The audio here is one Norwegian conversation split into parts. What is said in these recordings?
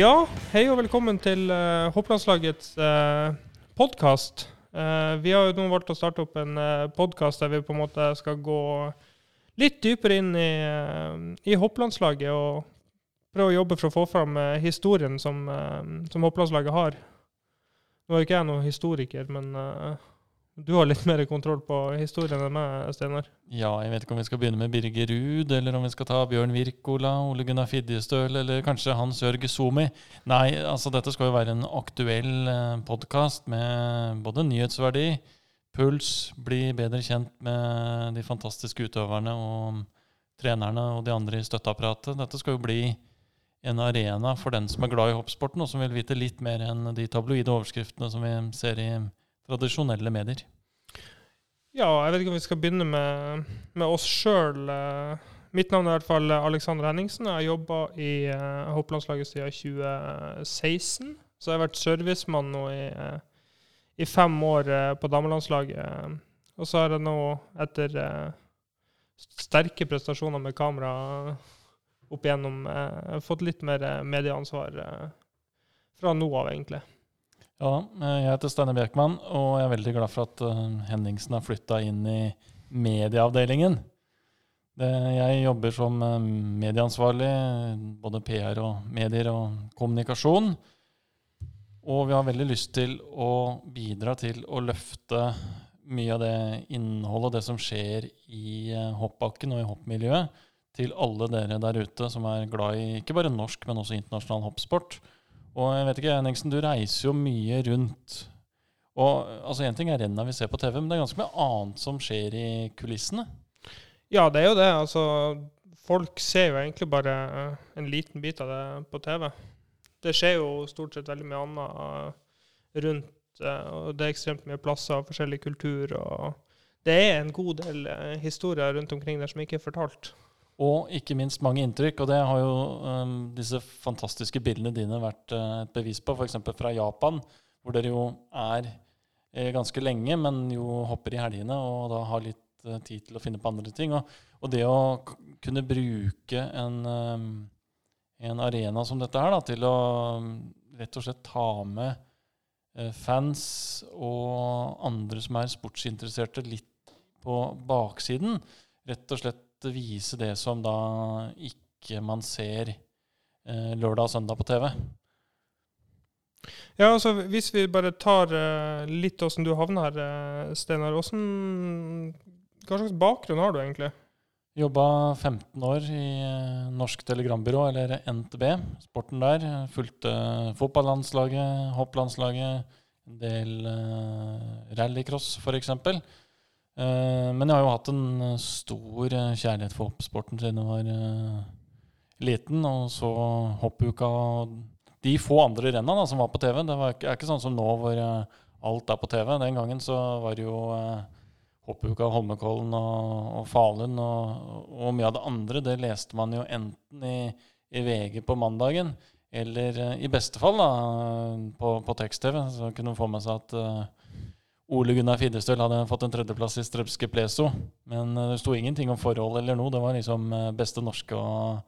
Ja, hei og velkommen til uh, hopplandslagets uh, podkast. Uh, vi har jo nå valgt å starte opp en uh, podkast der vi på en måte skal gå litt dypere inn i, uh, i hopplandslaget og prøve å jobbe for å få fram historien som, som hopplandslaget har. Nå er ikke jeg noen historiker, men uh, du har litt mer kontroll på historien enn meg, Steinar. Ja, jeg vet ikke om vi skal begynne med Birger Ruud, eller om vi skal ta Bjørn Wirkola, Ole Gunnar Fidjestøl, eller kanskje Hans Jørg Somi. Nei, altså dette skal jo være en aktuell eh, podkast med både nyhetsverdi, puls, bli bedre kjent med de fantastiske utøverne og trenerne og de andre i støtteapparatet. Dette skal jo bli en arena for den som er glad i hoppsporten, og som vil vite litt mer enn de tabloide overskriftene som vi ser i tradisjonelle medier. Ja, jeg vet ikke om vi skal begynne med, med oss sjøl. Mitt navn er i hvert fall Alexander Henningsen. Jeg har jobba i uh, hopplandslaget siden 2016. Så jeg har vært servicemann nå i, i fem år på damelandslaget. Og så har jeg nå, etter sterke prestasjoner med kamera opp igjennom, fått litt mer medieansvar fra nå av, egentlig. Ja, jeg heter Steinar Bjerkmann, og jeg er veldig glad for at uh, Henningsen har flytta inn i medieavdelingen. Jeg jobber som uh, medieansvarlig, både PR og medier og kommunikasjon. Og vi har veldig lyst til å bidra til å løfte mye av det innholdet og det som skjer i hoppbakken og i hoppmiljøet, til alle dere der ute som er glad i ikke bare norsk, men også internasjonal hoppsport. Og jeg vet ikke, Henningsen, du reiser jo mye rundt. Og altså Én ting er renna vi ser på TV, men det er ganske mye annet som skjer i kulissene? Ja, det er jo det. Altså, folk ser jo egentlig bare en liten bit av det på TV. Det skjer jo stort sett veldig mye annet rundt, og det er ekstremt mye plasser, forskjellig kultur. og Det er en god del historier rundt omkring der som ikke er fortalt. Og ikke minst mange inntrykk. Og det har jo um, disse fantastiske bildene dine vært uh, et bevis på, f.eks. fra Japan, hvor dere jo er eh, ganske lenge, men jo hopper i helgene og da har litt uh, tid til å finne på andre ting. Og, og det å kunne bruke en, um, en, arena som dette her da, til å um, rett og slett ta med uh, fans og andre som er sportsinteresserte, litt på baksiden. Rett og slett vise det som da ikke man ser eh, lørdag og søndag på TV. Ja, altså Hvis vi bare tar eh, litt åssen du havner her, eh, Steinar. Hva slags bakgrunn har du egentlig? Jobba 15 år i uh, Norsk Telegrambyrå, eller NTB, sporten der. Fulgte fotballandslaget, hopplandslaget, en del eh, rallycross f.eks. Uh, men jeg har jo hatt en uh, stor uh, kjærlighet for hoppsporten siden jeg var liten. Og så hoppuka og de få andre renna som var på TV. Det var ikke, er ikke sånn som nå hvor alt er på TV. Den gangen så var det jo hoppuka Holmenkollen og, og Falun og, og, mye av det andre. Det leste man jo enten i, i VG på mandagen eller i beste fall da, på, på tekst-TV. Så kunne man få med seg at Ole Gunnar Fidestøl hadde fått en tredjeplass i Strømske Pleso. Men eh, det sto ingenting om forhold eller noe. Det var liksom eh, beste norske og,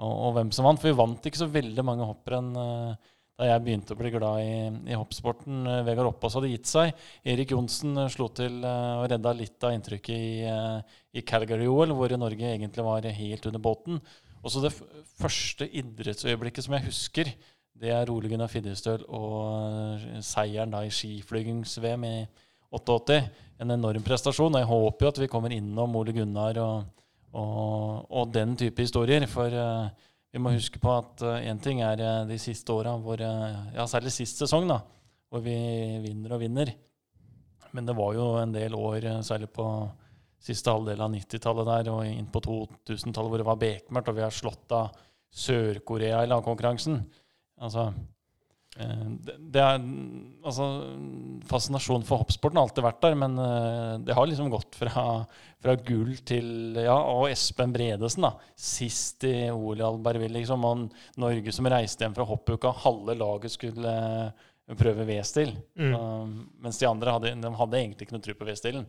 og, og, hvem som vant. For vi vant ikke så veldig mange hopprenn uh, da jeg begynte å bli glad i, i hoppsporten. Vegard Oppås hadde gitt seg. Erik Johnsen slo til og redda litt av inntrykket i, i Calgary-OL, hvor Norge egentlig var helt under båten. Og så det første idrettsøyeblikket som jeg husker, det er Ole Gunnar Fidjestøl og seieren da i skiflygings-VM i 88. En enorm prestasjon. og Jeg håper jo at vi kommer innom Ole Gunnar og, og, og den type historier. For uh, vi må huske på at én uh, ting er uh, de siste åra, ja, særlig sist sesong, da, hvor vi vinner og vinner. Men det var jo en del år, særlig på siste halvdel av 90-tallet der og inn på 2000-tallet, hvor det var bekmørkt, og vi har slått av Sør-Korea i lagkonkurransen. Altså, det, det er, altså, Fascinasjonen for hoppsporten har alltid vært der, men eh, det har liksom gått fra, fra gull til Ja, og Espen Bredesen, da. Sist i OL i Albertville, liksom. Og Norge som reiste hjem fra hoppuka. Halve laget skulle eh, prøve V-stil. Mm. Um, mens de andre hadde, de hadde egentlig ikke noe tro på V-stilen.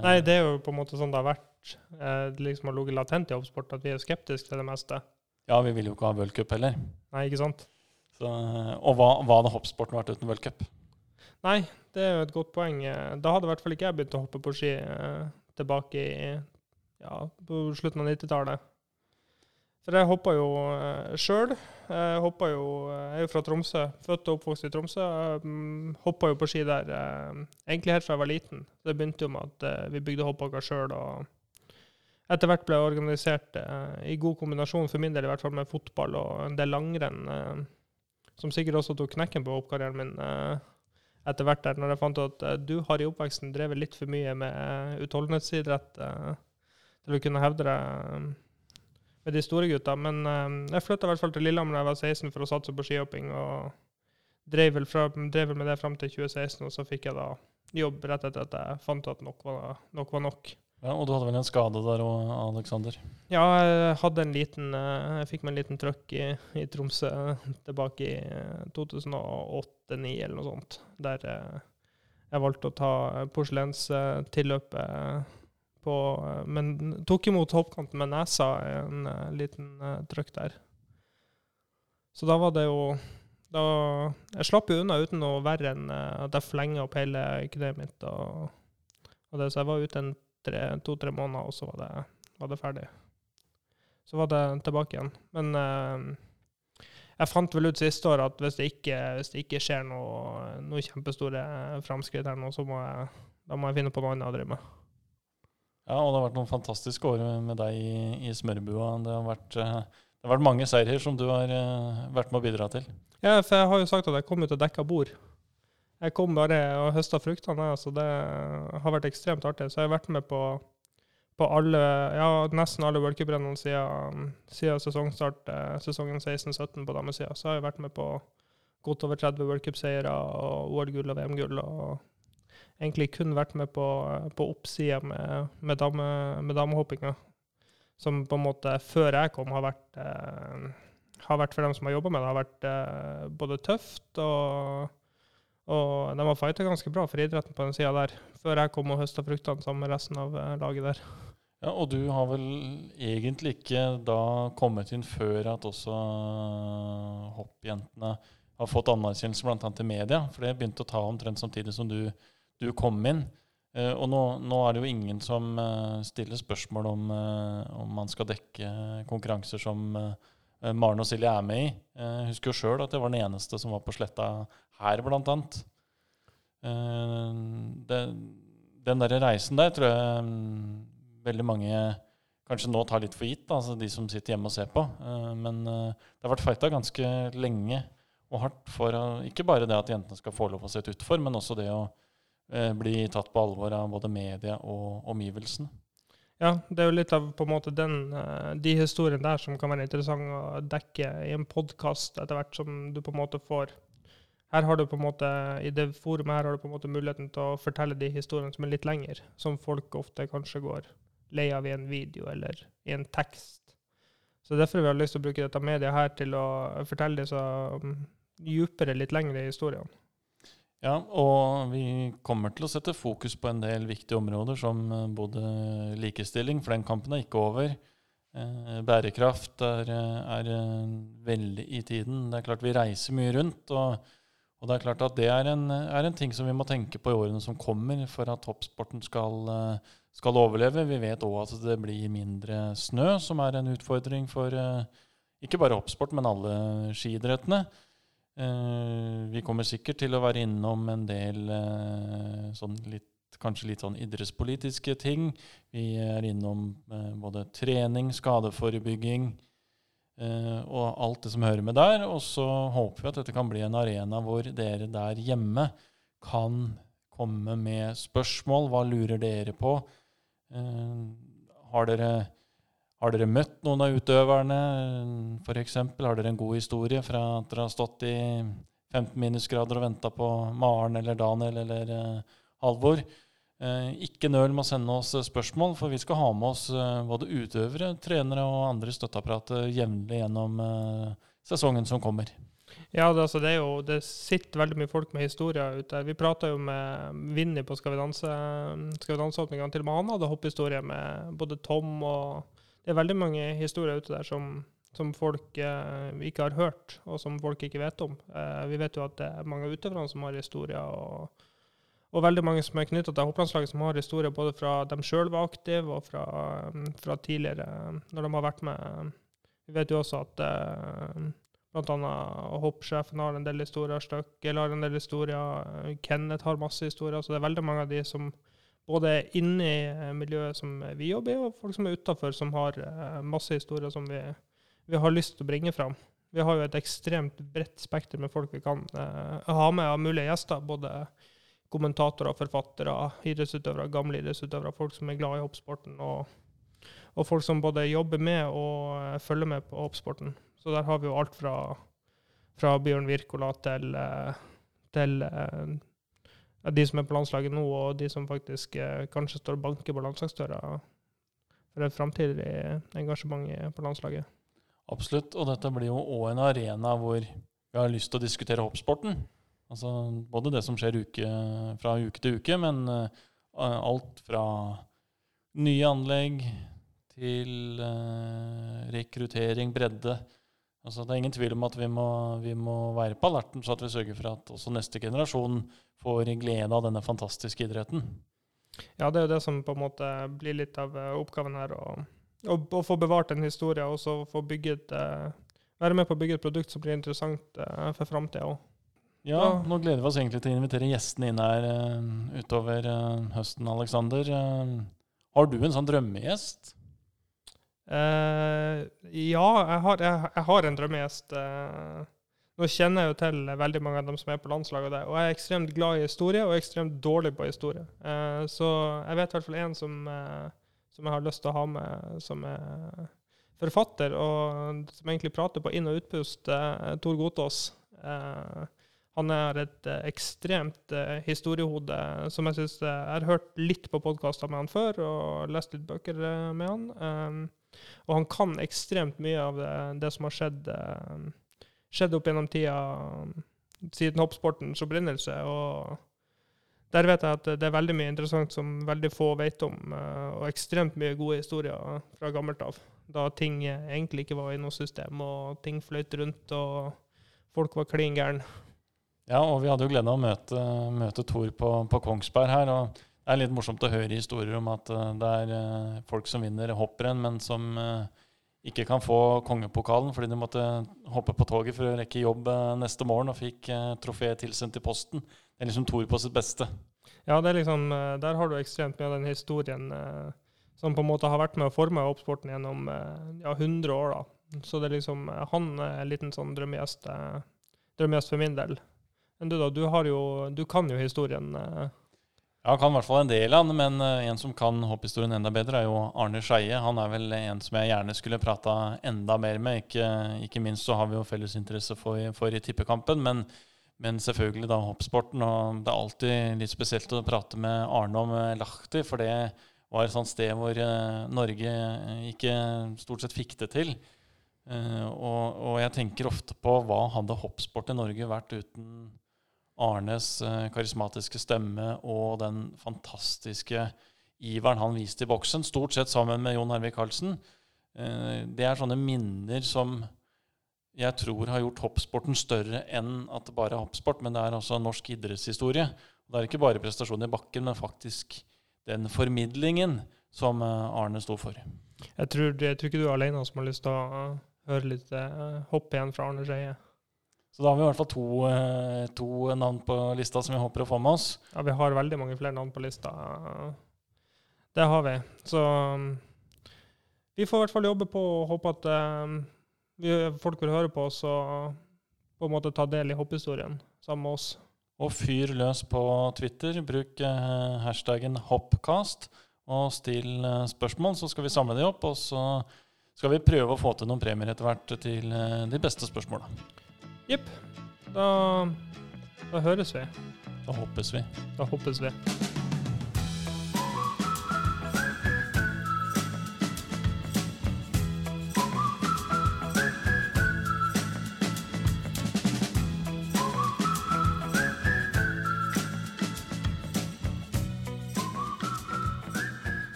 Nei, det er jo på en måte sånn det har vært. Det liksom har ligget latent i hoppsport at vi er skeptiske til det meste. Ja, vi vil jo ikke ha v-cup heller. Nei, ikke sant? Så, og hva, hva hadde hoppsporten vært uten World Cup? Nei, det er jo et godt poeng. Da hadde i hvert fall ikke jeg begynt å hoppe på ski eh, tilbake i ja, på slutten av 90-tallet. For jeg hoppa jo eh, sjøl. Jeg jo Jeg er jo fra Tromsø, født og oppvokst i Tromsø. Um, hoppa jo på ski der uh, egentlig helt fra jeg var liten. Det begynte jo med at vi bygde hoppbakker sjøl, og etter hvert ble jeg organisert i god kombinasjon, for min del i hvert fall, med fotball og en del langrenn, som sikkert også tok knekken på hoppkarrieren min etter hvert der, når jeg fant ut at du har i oppveksten drevet litt for mye med utholdenhetsidrett til å kunne hevde deg med de store gutta. Men jeg flytta i hvert fall til Lillehammer da jeg var 16 for å satse på skihopping. og drev vel, fra, drev vel, med det fram til 2016, og så fikk jeg da jobb rett etter at jeg fant at nok var nok. Var nok. Ja, Og du hadde vel en skade der òg, Aleksander? Ja, jeg hadde en liten eh, Jeg fikk meg en liten trøkk i, i Tromsø tilbake i 2008-2009 eller noe sånt. Der jeg valgte å ta porselenstilløpet på eh, Men tok imot hoppkanten med nesa en liten trøkk der. Så da var det jo da, Jeg slapp jo unna uten noe verre enn at jeg flenga opp hele kneet mitt. Og, og det, så jeg var ute to-tre måneder, og så var det, var det, ferdig. Så var det tilbake igjen. Men eh, jeg fant vel ut siste år at hvis det ikke, hvis det ikke skjer noe, noe kjempestore framskritt her nå, så må jeg, må jeg finne på noe annet å drive med. Ja, og det har vært noen fantastiske år med deg i, i smørbua. Det har, vært, eh, det har vært mange seirer som du har uh, vært med å bidra til. Ja, for jeg har jo sagt at jeg kom ut og dekka bord. Jeg kom bare og høsta fruktene, så det har vært ekstremt artig. Så jeg har vært med på, på alle, ja, nesten alle worldcuprennene siden, siden sesongstart, eh, sesongen 16-17 på damesida. Så har jeg vært med på godt over 30 worldcupseiere og OL-gull og VM-gull. og egentlig kun vært med på, på oppsida med, med, dame, med, damehoppinga. Som på en måte, før jeg kom, har vært, eh, har vært for dem som har jobba med det, har vært eh, både tøft og, og de har fighta ganske bra for idretten på den sida der, før jeg kom og høsta fruktene sammen med resten av eh, laget der. Ja, Og du har vel egentlig ikke da kommet inn før at også hoppjentene har fått anerkjennelse bl.a. til media? For det begynte å ta omtrent samtidig som du du kom inn. Uh, og nå, nå, er det jo ingen som stiller spørsmål om, om man skal dekke konkurranser som Maren og Silje er med i. Jeg husker jo sjøl at jeg var den eneste som var på sletta her, blant annet. Det, den der reisen der tror jeg um, veldig mange kanskje nå tar litt for gitt, altså de som sitter hjemme og ser på. men det har vært fighta ganske lenge og hardt for ikke bare det at jentene skal få lov å sette utfor, men også det å eh, bli tatt på alvor av både media og omgivelsene. Ja, det er jo litt av på en måte den, eh, de historiene der som kan være interessante å dekke i en podkast etter hvert som du på en måte får her har du på en måte, I det forumet her har du på en måte muligheten til å fortelle de historiene som er litt lengre, som folk ofte kanskje går lei av i en video eller i en tekst. Så Derfor vi har lyst til å bruke dette mediet her til å fortelle disse um, dypere, litt lengre historiene. Ja, og vi kommer til å sette fokus på en del viktige områder, som eh, både likestilling, for den kampen er ikke over. Eh, bærekraft er, er, veldig i tiden. Det er klart vi reiser mye rundt. Og, og det er klart at det er en, er en, ting som vi må tenke på i årene som kommer, for at toppsporten skal, skal overleve. Vi vet òg at det blir mindre snø, som er en utfordring for eh, ikke bare hoppsport, men alle skiidrettene. Eh, vi kommer sikkert til å være innom en del eh, sånn litt, kanskje litt sånn idrettspolitiske ting. Vi er innom eh, både trening, skadeforebygging og alt det som hører med der. Og så håper vi at dette kan bli en arena hvor dere der hjemme kan komme med spørsmål. Hva lurer dere på? Har dere har dere møtt noen av utøverne, f.eks.? Har dere en god historie fra at dere har stått i 15 minusgrader og venta på Maren eller Daniel eller uh, Halvor? Uh, ikke nøl med å sende oss spørsmål, for vi skal ha med oss både utøvere, trenere og andre støtteapparatet jevnlig gjennom sesongen som kommer. Ja, det, altså, det, jo, det, sitter veldig mye folk med historier ute. Vi prata jo med Vinni på Skal vi danse-åpninga. Til og med han hadde hoppehistorie med både Tom og det er veldig mange historier ute der som, som folk eh, ikke har hørt, og som folk ikke vet om. Eh, vi vet jo at det er mange utøvere som har historier, og, og veldig mange som er knytta til hopplandslaget, som har historier både fra dem sjøl var aktive, og fra, fra, tidligere, når de har vært med. Vi vet jo også at eh, bl.a. hoppsjefen har en del historier, Støkkel har en del historier, Kenneth har masse historier. Så det er veldig mange av de som både inne i miljøet som vi jobber i, og folk som er utafor, som har masse historier som vi vi har lyst til å bringe fram. Vi har jo et ekstremt bredt spekter med folk vi kan uh, ha med av mulige gjester. Både kommentatorer, forfattere, idrettsutøvere, gamle idrettsutøvere, folk som er glad i hoppsporten, og, og, folk som både jobber med og uh, følger med på hoppsporten. Så der har vi jo alt fra, fra Bjørn Wirkola til, til de som er på landslaget nå, og de som faktisk kanskje står og banker på landslagsdøra for et framtidig engasjement på landslaget. Absolutt. Og dette blir jo òg en arena hvor vi har lyst til å diskutere hoppsporten. Altså både det som skjer uke, fra uke til uke, men uh, alt fra nye anlegg til uh, rekruttering, bredde. Altså, det er ingen tvil om at vi må, vi må, være på alerten, så at vi sørger for at også neste generasjon får glede av denne fantastiske idretten. Ja, det er jo det som på en måte blir litt av eh, oppgaven her. å få bevart en historie og så få bygget uh, Være med på å bygge et produkt som blir interessant uh, for framtida òg. Ja, ja, nå gleder vi oss egentlig til å invitere gjestene inn her utover høsten, Aleksander. har du en sånn drømmegjest? Ja, jeg har, jeg, jeg har, en drømmegjest. nå kjenner jeg jo til veldig mange av dem som er på landslaget, og, og jeg er ekstremt glad i historie og ekstremt dårlig på historie. så jeg vet i hvert fall en som som jeg har lyst til å ha med som er forfatter, og som egentlig prater på inn- og utpust, Tor Gotaas. Han er et ekstremt eh, historiehode som jeg syns Jeg har hørt litt på podkaster med han før, og lest litt bøker med han. Og han kan ekstremt mye av det, det som har skjedd, skjedd opp gjennom tida siden hoppsportens opprinnelse. og der vet jeg at det er veldig mye interessant som veldig få vet om, eh, og ekstremt mye gode historier fra gammelt av. Da ting egentlig ikke var i noe system, og ting fløyt rundt, og folk var klin gærne. Ja, og vi hadde jo gleden av å møte, møte Tor på, på, Kongsberg her. og Det er litt morsomt å høre historier om at eh, det er eh, folk som vinner hopprenn, men som ikke kan få kongepokalen fordi de måtte hoppe på toget for å rekke jobb neste morgen og fikk trofeet tilsendt i posten. Det er liksom Tor på sitt beste. Ja, liksom, eh, der har du ekstremt mye av den historien eh, som på en måte har vært med å forme hoppsporten gjennom eh, ja, 100 år. da. Så det er liksom, han er en liten sånn drømmegjest, for min del. Men du da, du, jo, du kan jo historien. Ja, kan i hvert fall en del av den, men en som kan hopphistorien enda bedre, er jo Arne Skeie. Han er vel en som jeg gjerne skulle prata enda mer med. Ikke, ikke, minst så har vi jo felles interesse for, for i tippekampen. men men selvfølgelig da hoppsporten. Og det er alltid litt spesielt å prate med Arne om eh, Lahti, for det var et sånt sted hvor uh, Norge ikke stort sett fikk det til. Og, og, jeg tenker ofte på hva hadde hoppsport i Norge vært uten Arnes uh, karismatiske stemme og den fantastiske iveren han viste i boksen, stort sett sammen med Jon Hervik Karlsen. det er sånne minner som jeg tror har gjort hoppsporten større enn at det bare er hoppsport, men det er altså norsk idrettshistorie. Det er ikke bare prestasjonen i bakken, men faktisk den formidlingen som eh, Arne sto for. Jeg tror, jeg tror ikke du er alene som har lyst til å eh, høre litt hopp igjen fra Arne Skeie. Så da har vi i hvert fall to, to, navn på lista som vi håper å få med oss. Ja, vi har veldig mange flere navn på lista. Det har vi. Så um, vi får i hvert fall jobbe på og håpe at um, folk vil høre på oss og på en måte ta del i hopphistorien sammen med oss. Og fyr løs på Twitter. Bruk eh, hashtaggen hoppcast og still eh, spørsmål, så skal vi samle de opp. Og så skal vi prøve å få til noen premier etter hvert til eh, de beste spørsmåla. Jepp. Da, da høres vi. Da hoppes vi. Da hoppes vi.